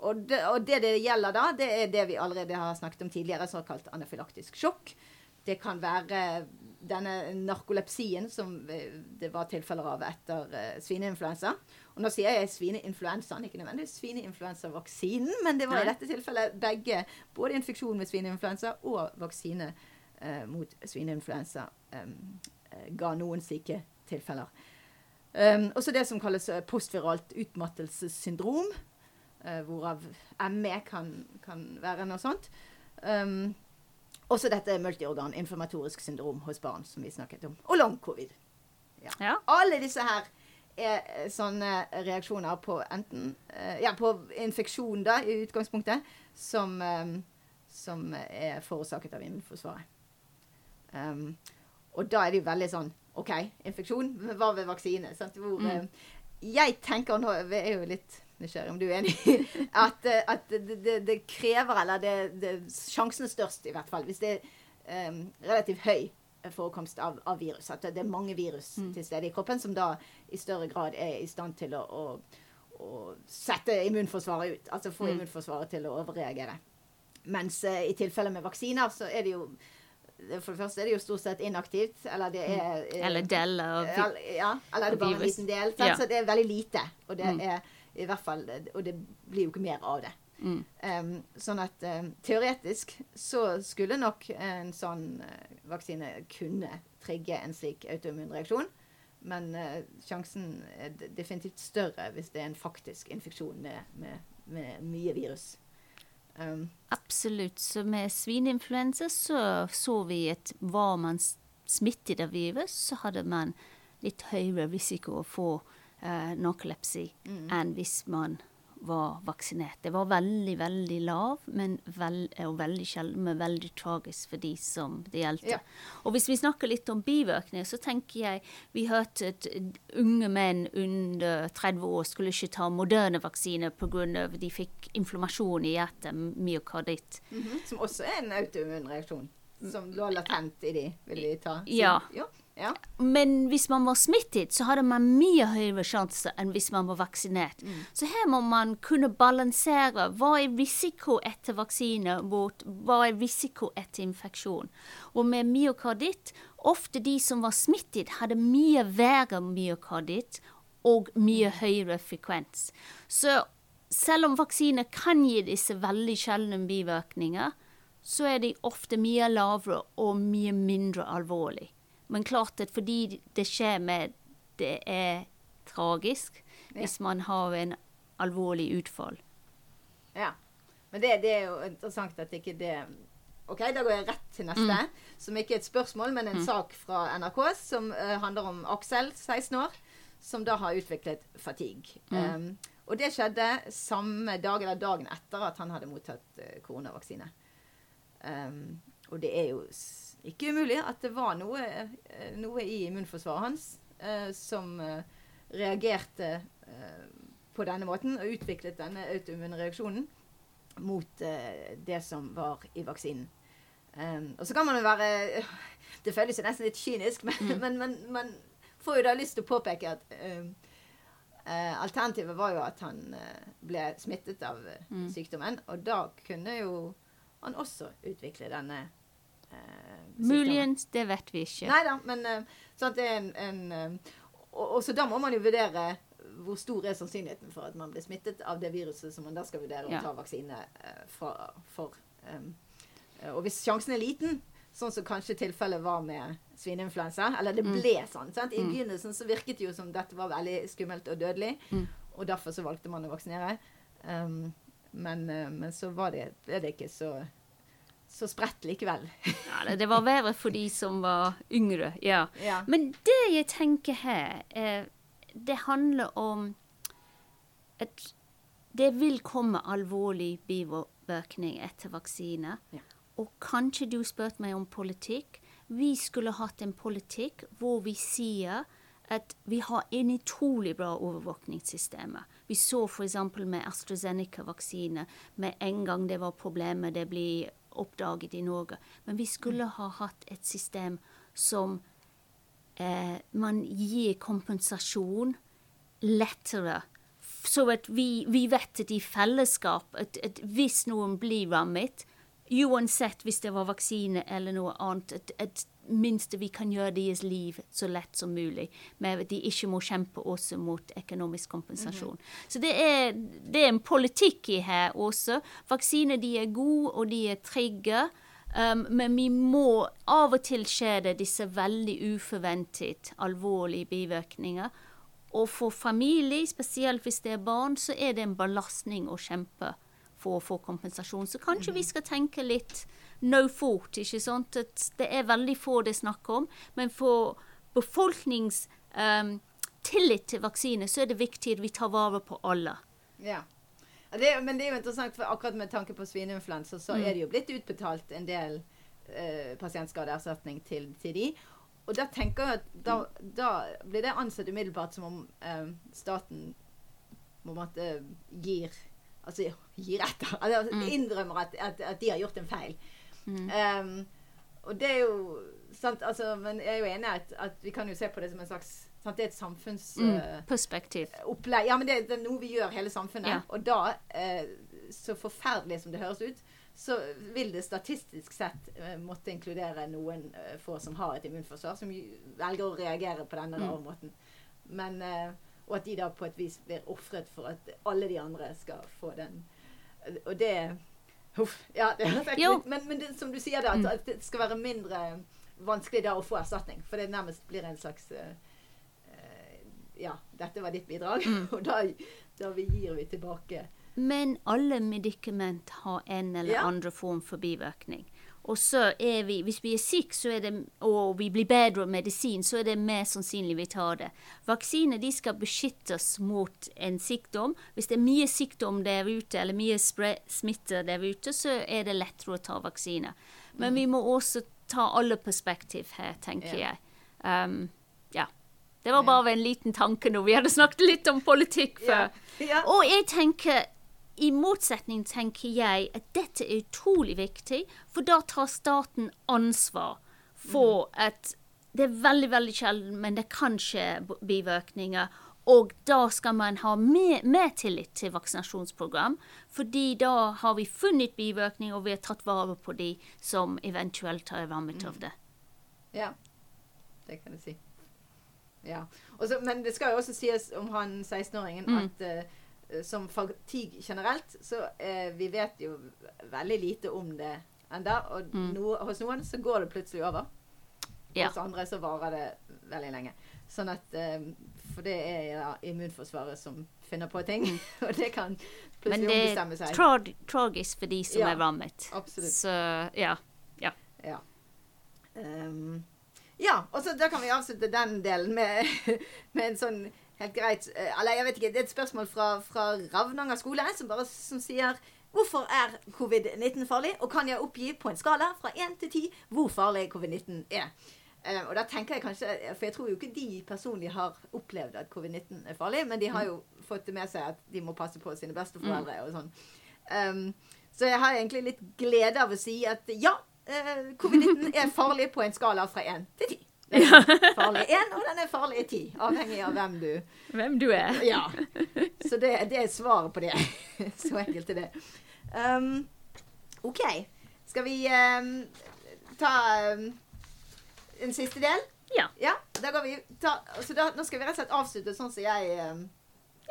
Og det, og det det gjelder da, det er det vi allerede har snakket om tidligere, såkalt anafylaktisk sjokk. Det kan være denne narkolepsien som eh, det var tilfeller av etter eh, svineinfluensa. Og nå sier jeg svineinfluensaen, ikke nødvendigvis svineinfluensavaksinen, men det var i dette tilfellet begge, både infeksjon med svineinfluensa og vaksine eh, mot svineinfluensa, eh, eh, ga noen slike tilfeller. Um, også det som kalles postviralt utmattelsessyndrom, hvorav ME kan, kan være noe sånt. Um, også dette multiorgan, informatorisk syndrom hos barn, som vi snakket om. Og long covid. Ja. Alle disse her er eh, sånne reaksjoner på enten eh, Ja, på infeksjon, da, i utgangspunktet, som, eh, som er forårsaket av immunforsvaret. Um, og da er det jo veldig sånn OK, infeksjon. Hva ved vaksine? Sant? Hvor, Mm. eh, jeg tenker nå Jeg er jo litt nysgjerrig om du er enig at, eh, at det, det, det krever, eller det, det sjansen er størst, i hvert fall, hvis det er um, relativt høy forekomst av, av virus. At det er mange virus Mm. til stede i kroppen som da i større grad er i stand til å, å, å sette immunforsvaret ut. Altså få Mm. immunforsvaret til å overreagere. Mens uh, i tilfelle med vaksiner, så er det jo For det første er det jo stort sett inaktivt. Eller det er eh, Eller del av Eller- ja, eller er det bare en liten del. Ja. Så det er veldig lite. Og det Mm. er i hvert fall Og det blir jo ikke mer av det. mm. Um, sånn at um, teoretisk så skulle nok en sånn uh, vaksine kunne trigge en slik autoimmunreaksjon. men uh, sjansen er definitivt større hvis det er en faktisk infeksjon med, med, med mye virus. Um, Absolutt. Så med svineinfluensa så så vi at var man smittet av virus, så hadde man litt høyere risiko å få eh, narkolepsi enn hvis man var vaksinert. Det var veldig, veldig lav, men veld, og veldig sjelden, men veldig tragisk for de som det gjaldt. Ja. Og hvis vi snakker litt om bivirkninger, så tenker jeg vi hørte at unge menn under 30 år skulle ikke ta moderne vaksiner pga. de fikk inflammasjon i hjertet, myokarditt. Som også er en autoimmun reaksjon. Som lå latent i de, vil de ta? Ja. Jo, ja. Men hvis man var smittet, så hadde man mye høyere sjanse enn hvis man var vaksinert. Så her må man kunne balansere hva er risiko etter vaksine mot hva er risiko etter infeksjon. Og med myokarditt, ofte de som var smittet, hadde mye verre myokarditt og mye høyere frekvens. Så selv om vaksiner kan gi disse veldig sjeldne bivirkninger, så er de ofte mye lavere og mye mindre alvorlig. Men klart at fordi det skjer med Det er tragisk hvis man har en alvorlig utfall. ja. Men det, det er jo interessant at ikke det OK, da går jeg rett til neste. Som ikke er et spørsmål, men en sak fra NRK som uh, handler om Aksel, 16 år, som da har utviklet fatigue. Um, og det skjedde samme dag eller dagen etter at han hadde mottatt uh, koronavaksine. Um, og det er jo ikke umulig at det var noe, eh, noe i immunforsvaret hans eh, som eh, reagerte eh, på denne måten og utviklet denne autoimmunreaksjonen mot eh, det som var i vaksinen. Um, og så kan man jo være Det føles jo nesten litt kynisk, men, men, men man får jo da lyst til å påpeke at um, eh, alternativet var jo at han ble smittet av mm. sykdommen. Og da kunne jo han også utvikle denne. Muligens, det vet vi ikke. Nei da, men sånn at det er en, en eh, og, og så da må man jo vurdere hvor stor er sannsynligheten for at man blir smittet av det viruset som man da skal vurdere å Ja. ta vaksine eh, for. um, eh, og hvis sjansen er liten, sånn som kanskje tilfellet var med svineinfluensa, eller det ble sånn sant? I begynnelsen så virket det jo som dette var veldig skummelt og dødelig, og derfor så valgte man å vaksinere. Um, men, eh, men så var det, er det ikke så, så spredt likevel. Ja, det- var verre for de som var yngre, ja. Ja. Men det jeg tenker her, eh, det handler om at det vil komme alvorlig bivirkning etter vaksine. Ja. Og kanskje du spurte meg om politikk. Vi skulle hatt en politikk hvor vi sier at vi har en utrolig bra overvåkningssystem. Vi så f.eks. med AstraZeneca-vaksine med en gang det var problemer, det ble oppdaget i Norge. Men vi skulle ha hatt et system som eh, man gir kompensasjon lettere. Så at vi, vi vet at i fellesskap at, at hvis noen blir rammet, uansett hvis det var vaksine eller noe annet, at, at minste vi kan gjøre deres liv så lett som mulig, med at de ikke må kjempe også mot økonomisk kompensasjon. Så det er, det er en politikk i her også. Vaksiner de er gode, og de er trygge. Um, men vi må av og til skjer det disse veldig uforventet alvorlige bivirkninger. Og for familie, spesielt hvis det er barn, så er det en belastning å kjempe for å få kompensasjon. Så kanskje vi skal tenke litt no fort, ikke sant? At det er veldig få det er snakk om. Men for befolknings um, tillit til vaksine, så er det viktig at vi tar vare på alle. Ja. Det, men det er jo interessant, for akkurat med tanke på svineinfluensa, så er det jo blitt utbetalt en del eh, pasientskadeerstatning til, til de. Og da tenker jeg at da, da blir det ansett umiddelbart som om eh, staten på en måte gir Altså gir etter. Altså, Innrømmer at, at, at de har gjort en feil. Um, og det er jo sant, altså, Men jeg er jo enig i at, at vi kan jo se på det som en slags sant, Det er et samfunns... Mm. Uh. Ja, men det, det er noe vi gjør hele samfunnet. Ja. Og da, uh, så forferdelig som det høres ut, så vil det statistisk sett uh, måtte inkludere noen få som har et immunforsvar, som velger å reagere på denne rare måten. Men, og at de da på et vis blir ofret for at alle de andre skal få den. Og det Huff. Ja, det er helt Men, men det, som du sier, da, at, at det skal være mindre vanskelig da å få erstatning. For det nærmest blir en slags uh, ja, dette var ditt bidrag, og da, da vi gir vi tilbake. Men alle medikament har en eller Ja. andre form for bivirkning. Og så er vi, hvis vi er syke så det, og vi blir bedre av medisin, så er det mer sannsynlig vi tar det. Vaksiner de skal beskytte oss mot en sykdom. Hvis det er mye sykdom der ute, eller mye smitte der ute, så er det lettere å ta vaksiner. Men vi må også ta alle perspektiv her, tenker Ja. jeg. Um, ja. Det var bare en liten tanke nå. Vi hadde snakket litt om politikk før. Ja. Ja. Og jeg tenker, i motsetning tenker jeg at dette er utrolig viktig, for da tar staten ansvar for at det er veldig, veldig sjelden, men det kan skje bivirkninger. Og da skal man ha mer, mer tillit til vaksinasjonsprogram, fordi da har vi funnet bivirkninger, og vi har tatt vare på de som eventuelt har rammet av det. Ja, det kan du si. Ja. Også, men det skal jo også sies om han 16-åringen Mm. at eh, som fatigue generelt, så eh, vi vet jo veldig lite om det enda, og Mm. no, hos noen så går det plutselig over. Ja. Hos andre så varer det veldig lenge. Sånn at, eh, for det er ja, immunforsvaret som finner på ting, og det kan Men plutselig det ombestemme er seg. tra tragisk for de som Ja, er rammet. absolutt. Så ja. ja. Ja. Um, ja, og så da kan vi avslutte den delen med, med en sånn helt greit eh, Eller jeg vet ikke, det er et spørsmål fra, fra Ravnanger skole som bare som sier Hvorfor er covid-19 farlig, og kan jeg oppgi på en skala fra 1 til 10 hvor farlig covid-19 er? Eh, og da tenker jeg kanskje, For jeg tror jo ikke de personlig har opplevd at covid-19 er farlig, men de har jo fått det med seg at de må passe på sine besteforeldre og sånn. Um, så jeg har egentlig litt glede av å si at ja, eh, covid-19 er farlig på en skala fra 1 til 10. Er farlig én, og den er farlig ti. avhengig av hvem du Hvem du er. Ja. Så det, det er svaret på det. Så enkelt er det. Um, OK. Skal vi um, ta um, en siste del? Ja. Ja, da går vi ta, så da, Nå skal vi rett og slett avslutte sånn som jeg um,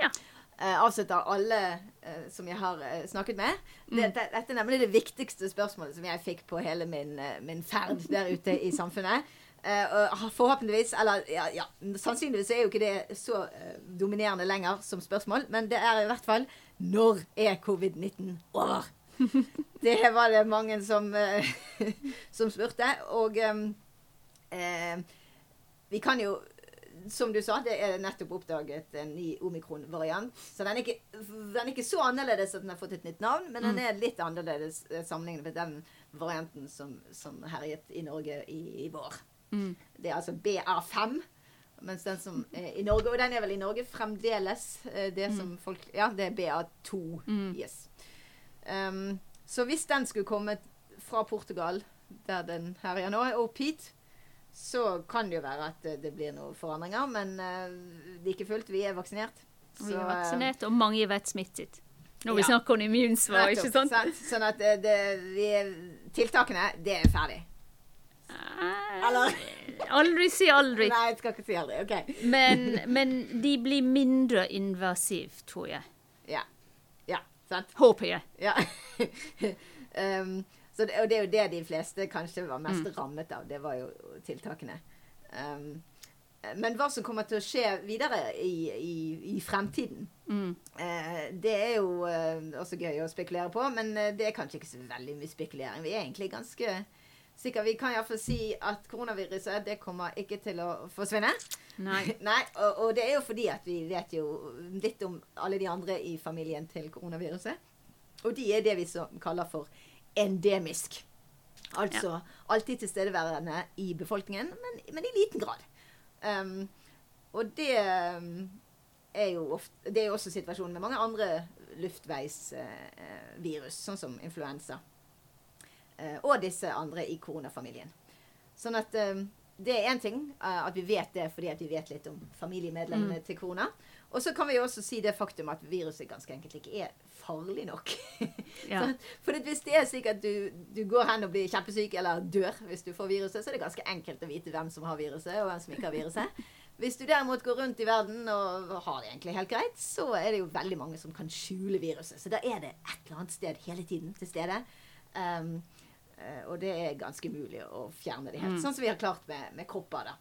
Ja. Uh, avslutter alle uh, som jeg har uh, snakket med. Det, det, dette er nemlig det viktigste spørsmålet som jeg fikk på hele min, min ferd der ute i samfunnet. Og forhåpentligvis, eller ja, ja, sannsynligvis er jo ikke det så uh, dominerende lenger som spørsmål, men det er i hvert fall når er covid-19 over? Det var det mange som, uh, som spurte. Og um, vi kan jo som du sa, det er nettopp oppdaget en ny omikron-variant. Så den er, ikke, den er ikke så annerledes at den har fått et nytt navn, men den er litt annerledes sammenlignet med den varianten som, som herjet i Norge i, i vår. Mm. Det er altså BA5. Mens den som er i Norge, og den er vel i Norge fremdeles, eh, det som folk Ja, det er BA2. Mm. Yes. Um, så hvis den skulle komme fra Portugal, der den herjer nå, opp hit, så kan det jo være at det, blir noen forandringer. Men uh, like fullt, vi er vaksinert. Vi er eh, vaksinert, og mange er vettsmittet. Når vi Ja. snakker om immunsvar, ikke sant? sant? Sånn at det, det, vi er, tiltakene, det er ferdig. Eller? Aldri si aldri. Nei, jeg skal ikke si aldri. OK. Men, men de blir mindre invasive, tror jeg. Ja. Ja, sant? Håper jeg. Ja. um, så det, og det er jo det de fleste kanskje var mest Mm. rammet av. Det var jo tiltakene. Um, men hva som kommer til å skje videre i, i, i fremtiden, Mm. eh, det er jo eh, også gøy å spekulere på. Men eh, det er kanskje ikke så veldig mye spekulering. Vi er egentlig ganske sikre. Vi kan iallfall si at koronaviruset det kommer ikke til å forsvinne. Nei. Nei, og, og det er jo fordi at vi vet jo litt om alle de andre i familien til koronaviruset. Og de er det vi så kaller for endemisk. Altså alltid tilstedeværende i befolkningen, men, men i liten grad. Um, og det um, er jo ofte, det er også situasjonen med mange andre luftveisvirus, sånn som influensa. Eh, og disse andre i koronafamilien. Sånn at eh, det er én ting eh, at vi vet det fordi at vi vet litt om familiemedlemmene til korona. Og så kan vi jo også si det faktum at viruset ganske enkelt ikke er farlig nok. Ja. Sånn For hvis det er slik at du, du går hen og blir kjempesyk eller dør hvis du får viruset, så er det ganske enkelt å vite hvem som har viruset, og hvem som ikke har viruset. Hvis du derimot går rundt i verden og har det egentlig helt greit, så er det jo veldig mange som kan skjule viruset. Så da er det et eller annet sted hele tiden til stede. Um, og det er ganske mulig å fjerne det helt. Mm. Sånn som vi har klart med, med kopper, da.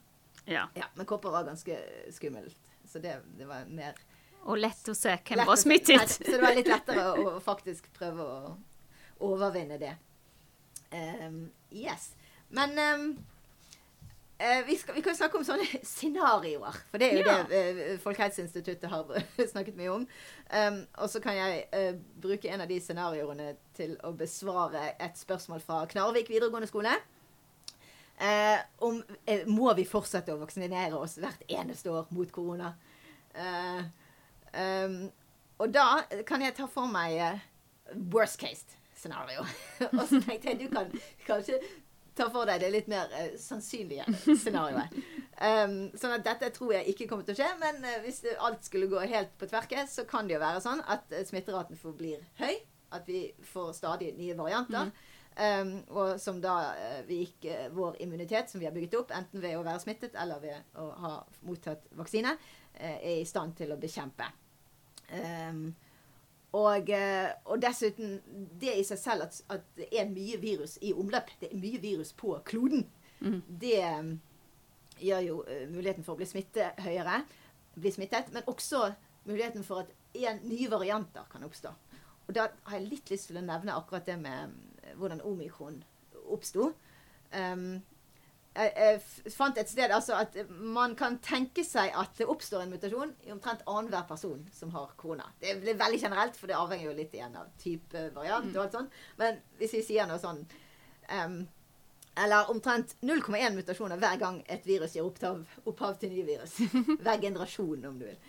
Ja. Ja, men kopper var ganske skummelt. så det, det var mer Og lett å se hvem var smittet. Så det var litt lettere å, faktisk prøve å overvinne det. Um, yes. Men eh, vi, skal, vi kan snakke om sånne scenarioer. For det er jo Ja. det eh, Folkehelseinstituttet har snakket mye om. Um, og så kan jeg eh, bruke en av de scenarioene til å besvare et spørsmål fra Knarvik videregående skole. Eh, om eh, må vi fortsette å vaksinere oss hvert eneste år mot korona? Eh, ehm, og da kan jeg ta for meg eh, worst case scenario. og så tenkte jeg du kan kanskje ta for deg det litt mer uh, sannsynlige scenarioet. Um, sånn at dette tror jeg ikke kommer til å skje, men uh, hvis det, alt skulle gå helt på tverke, så kan det jo være sånn at uh, smitteraten forblir høy. At vi får stadig nye varianter. Um, og som da vi ikke vår immunitet, som vi har bygget opp, enten ved å være smittet eller ved å ha mottatt vaksine, er i stand til å bekjempe. Um, og, eh, og dessuten det i seg selv at, at det er mye virus i omløp. Det er mye virus på kloden. Det eh, gjør jo eh, muligheten for å bli smittet høyere. Bli smittet, men også muligheten for at en, nye varianter kan oppstå. Og da har jeg litt lyst til å nevne akkurat det med hvordan omikron oppsto. Um, jeg, jeg fant et sted altså at man kan tenke seg at det oppstår en mutasjon i omtrent annenhver person som har korona. Det blir veldig generelt, for det avhenger jo litt igjen av type variant og alt sånt. Men hvis vi sier noe sånn um, Eller omtrent 0,1 mutasjoner hver gang et virus gir opphav, opphav til nye virus. hver generasjon, om du vil.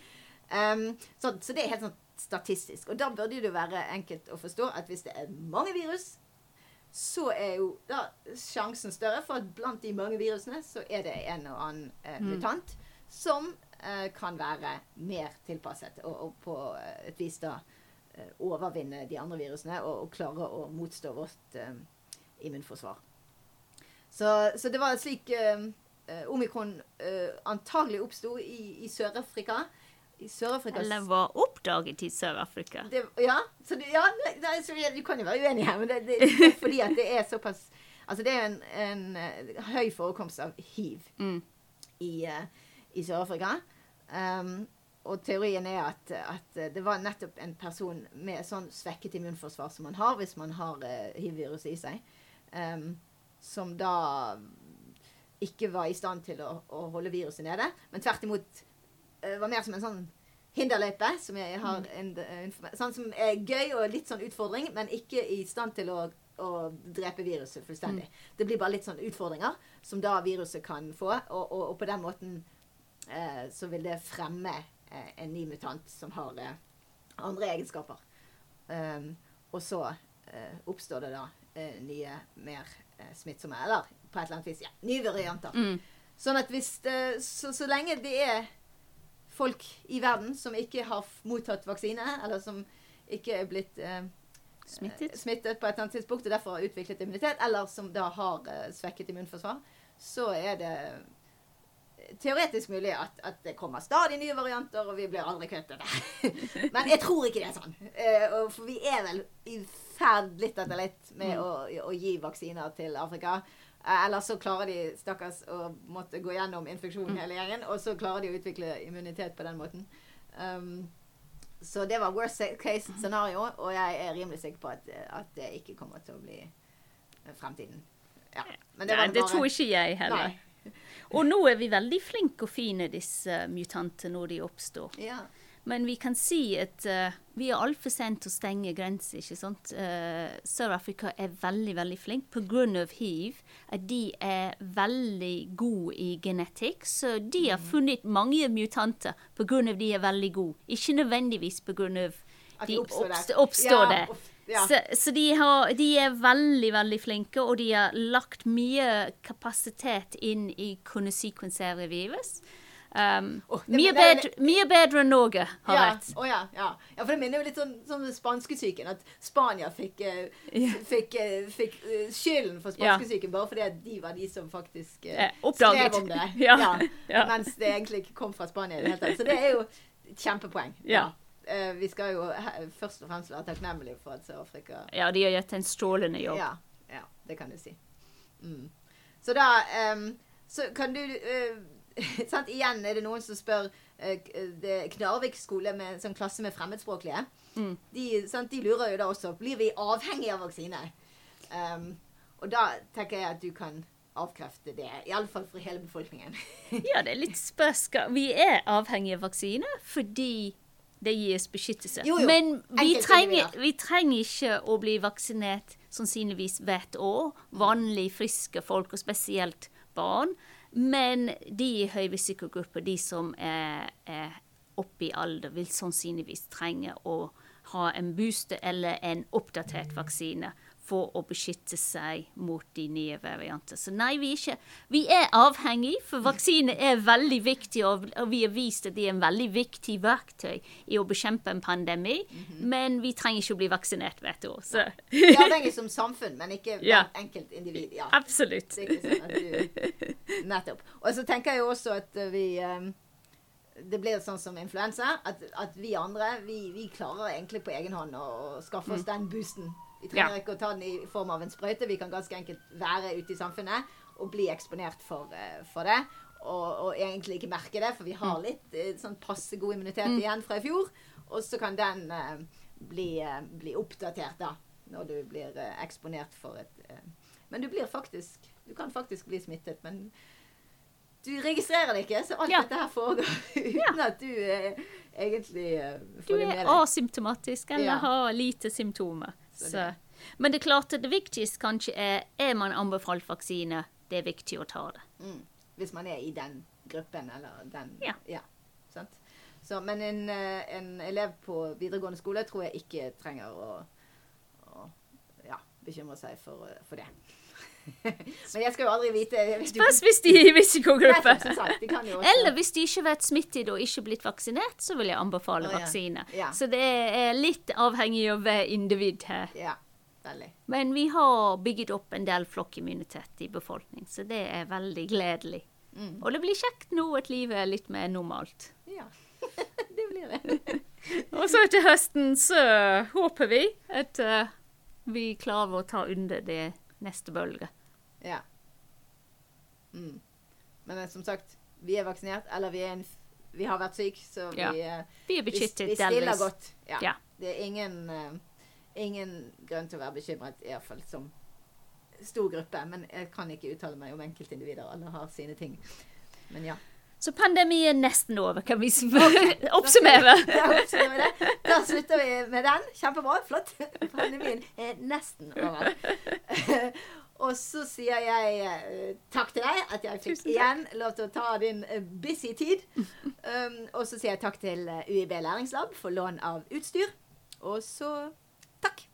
Um, så, så det er helt sånn statistisk. Og da burde det jo være enkelt å forstå at hvis det er mange virus, så er jo da sjansen større for at blant de mange virusene så er det en og annen eh, mutant som eh, kan være mer tilpasset og, og på eh, et vis da eh, overvinne de andre virusene og, og klare å motstå vårt eh, immunforsvar. Så, så det var slik omikron antagelig oppsto i, i Sør-Afrika. I Sør-Afrika Eller var oppdaget i Sør-Afrika. ja, så det, ja nei, så vi kan jo være uenige her, men det, det, fordi at det er såpass Altså det er en, en eh, høy forekomst av hiv Mm. i, eh, i Sør-Afrika. Um, og teorien er at, at det var nettopp en person med sånn svekket immunforsvar som man har hvis man har uh, hiv-viruset i seg, um, som da ikke var i stand til å, å holde viruset nede, men tvert imot var mer som en sånn hinderløype, som, har en, en, sånn som er gøy og litt sånn utfordring, men ikke i stand til å, å drepe viruset fullstendig. Det blir bare litt sånn utfordringer som da viruset kan få, og, og, og på den måten eh, så vil det fremme eh, en ny mutant som har eh, andre egenskaper. Um, og så eh, oppstår det da eh, nye, mer eh, smittsomme, eller på et eller annet vis, ja, nye varianter. Mm. Sånn at hvis det, så, så lenge det er folk i verden som ikke har mottatt vaksine, eller som ikke er blitt eh, Smittet. smittet på et eller annet tidspunkt og derfor har utviklet immunitet, eller som da har eh, svekket immunforsvar, så er det teoretisk mulig at, at det kommer stadig nye varianter, og vi blir aldri kvitt det. Men jeg tror ikke det er sånn. Eh, for vi er vel i ferd litt etter litt med å, å gi vaksiner til Afrika. Eh, Eller så klarer de stakkars å måtte gå gjennom infeksjonen hele gjengen, og så klarer de å utvikle immunitet på den måten. Um, så det var worst case scenario, og jeg er rimelig sikker på at, at det ikke kommer til å bli fremtiden. Ja. Men Nei, var det tror ikke jeg heller. Nei. Og nå er vi veldig flinke og fine, disse mutantene når de oppstår. Ja. Men vi kan si at uh, vi er altfor sent til å stenge grenser. ikke sant? Uh, Sør-Afrika er veldig veldig flink pga. hiv. At de er veldig gode i genetikk. Så de har funnet mange mutanter pga. de er veldig gode. Ikke nødvendigvis pga. At de oppstår der. oppstår Ja, ja. Så, så de, har, de er veldig, veldig flinke, og de har lagt mye kapasitet inn i kunne sekvensere virus. Um, oh, mye, bedre, mye bedre enn Norge har ja. rett. Å ja, ja. ja, for det minner jo litt sånn, sånn spanskesyken. At Spania fikk, eh, fikk, eh, fikk eh, skylden for spanskesyken bare fordi de var de som faktisk eh, Eh, skrev om det. Mens det egentlig ikke kom fra Spania i det hele tatt. Så det er jo et kjempepoeng. Ja. Uh, vi skal jo først og fremst være takknemlige for at Sør-Afrika Ja, de har gjort en strålende jobb. Ja, ja, det kan du si. Mm. Så da um, Så kan du eh, sant? Igjen er det noen som spør det er Knarvik skole med som klasse med fremmedspråklige. Mm. De, de lurer jo da også blir vi avhengig av vaksine. Um, og da tenker jeg at du kan avkrefte det. Iallfall for hele befolkningen. Ja, det er litt spørsmål. Vi er avhengig av vaksine fordi det gir oss beskyttelse. Jo, jo. Men vi trenger, vi trenger ikke å bli vaksinert sannsynligvis hvert år. Vanlig friske folk, og spesielt barn. Men de i høyrisikogrupper, de som er, er oppe i alder, vil sannsynligvis trenge å ha en booster eller en oppdatert vaksine for å beskytte seg mot de nye variantene. Så nei, vi er ikke Vi er avhengig, for vaksine er veldig viktig, og, vi har vist at det er en veldig viktig verktøy i å bekjempe en pandemi. Men vi trenger ikke å bli vaksinert hvert år. Så Vi er avhengig som samfunn, men ikke Ja. enkelt individ. Ja. absolutt. Det er ikke sånn at du Nettopp. Og så tenker jeg jo også at vi eh, Det blir sånn som influensa. At, at vi andre vi, vi klarer egentlig på egen hånd å skaffe oss den boosten. Vi trenger Ja. ikke å ta den i form av en sprøyte. Vi kan ganske enkelt være ute i samfunnet og bli eksponert for, eh, for det. Og, og egentlig ikke merke det, for vi har litt eh, sånn passe god immunitet igjen fra i fjor. Og så kan den eh, bli, bli oppdatert da, når du blir eksponert for et Men du blir faktisk Du kan faktisk bli smittet, men du registrerer det ikke, så alt Ja. dette her foregår uten at du eh, egentlig eh, Du det med er asymptomatisk eller Ja. har lite symptomer. Så. Men det er klart at det viktigste kanskje er er man anbefalt vaksine. Det er viktig å ta det. Mm. Hvis man er i den gruppen, eller den Ja. sant? Så, men en, eh, en elev på videregående skole tror jeg ikke trenger å, å ja, bekymre seg for, eh, for det. men jeg skal jo aldri vite Spørs hvis de er i risikogruppe. Eller hvis de ikke har vært smittet og ikke blitt vaksinert, så vil jeg anbefale oh, ja. vaksine. Ja. Så det er litt avhengig av hver individ her. Ja, veldig. Men vi har bygget opp en del flokkimmunitet i befolkningen, så det er veldig gledelig. Mm. Og det blir kjekt nå at livet er litt mer normalt. Ja, det blir det. Og så til høsten så håper vi at uh, vi klarer å ta under det neste bølge. Ja. Mm. Men eh, som sagt, vi er vaksinert, eller vi, er en, vi har vært syke, så vi, Ja. eh, Vi er vi, vi stiller godt. Ja. Ja. Det er ingen, uh, ingen grunn til å være bekymret, iallfall som stor gruppe. Men jeg kan ikke uttale meg om enkeltindivider. Alle har sine ting. Men ja. Så pandemien er nesten over, kan vi oppsummere. Ja, oppsummere. Da, slutter vi med den. Kjempebra. Flott. Pandemien er nesten over. Og så sier jeg eh, takk til deg at jeg fikk igjen lov til å ta din eh, busy tid. Um, og så sier jeg takk til eh, UiB Læringslab for lån av utstyr. Og så takk.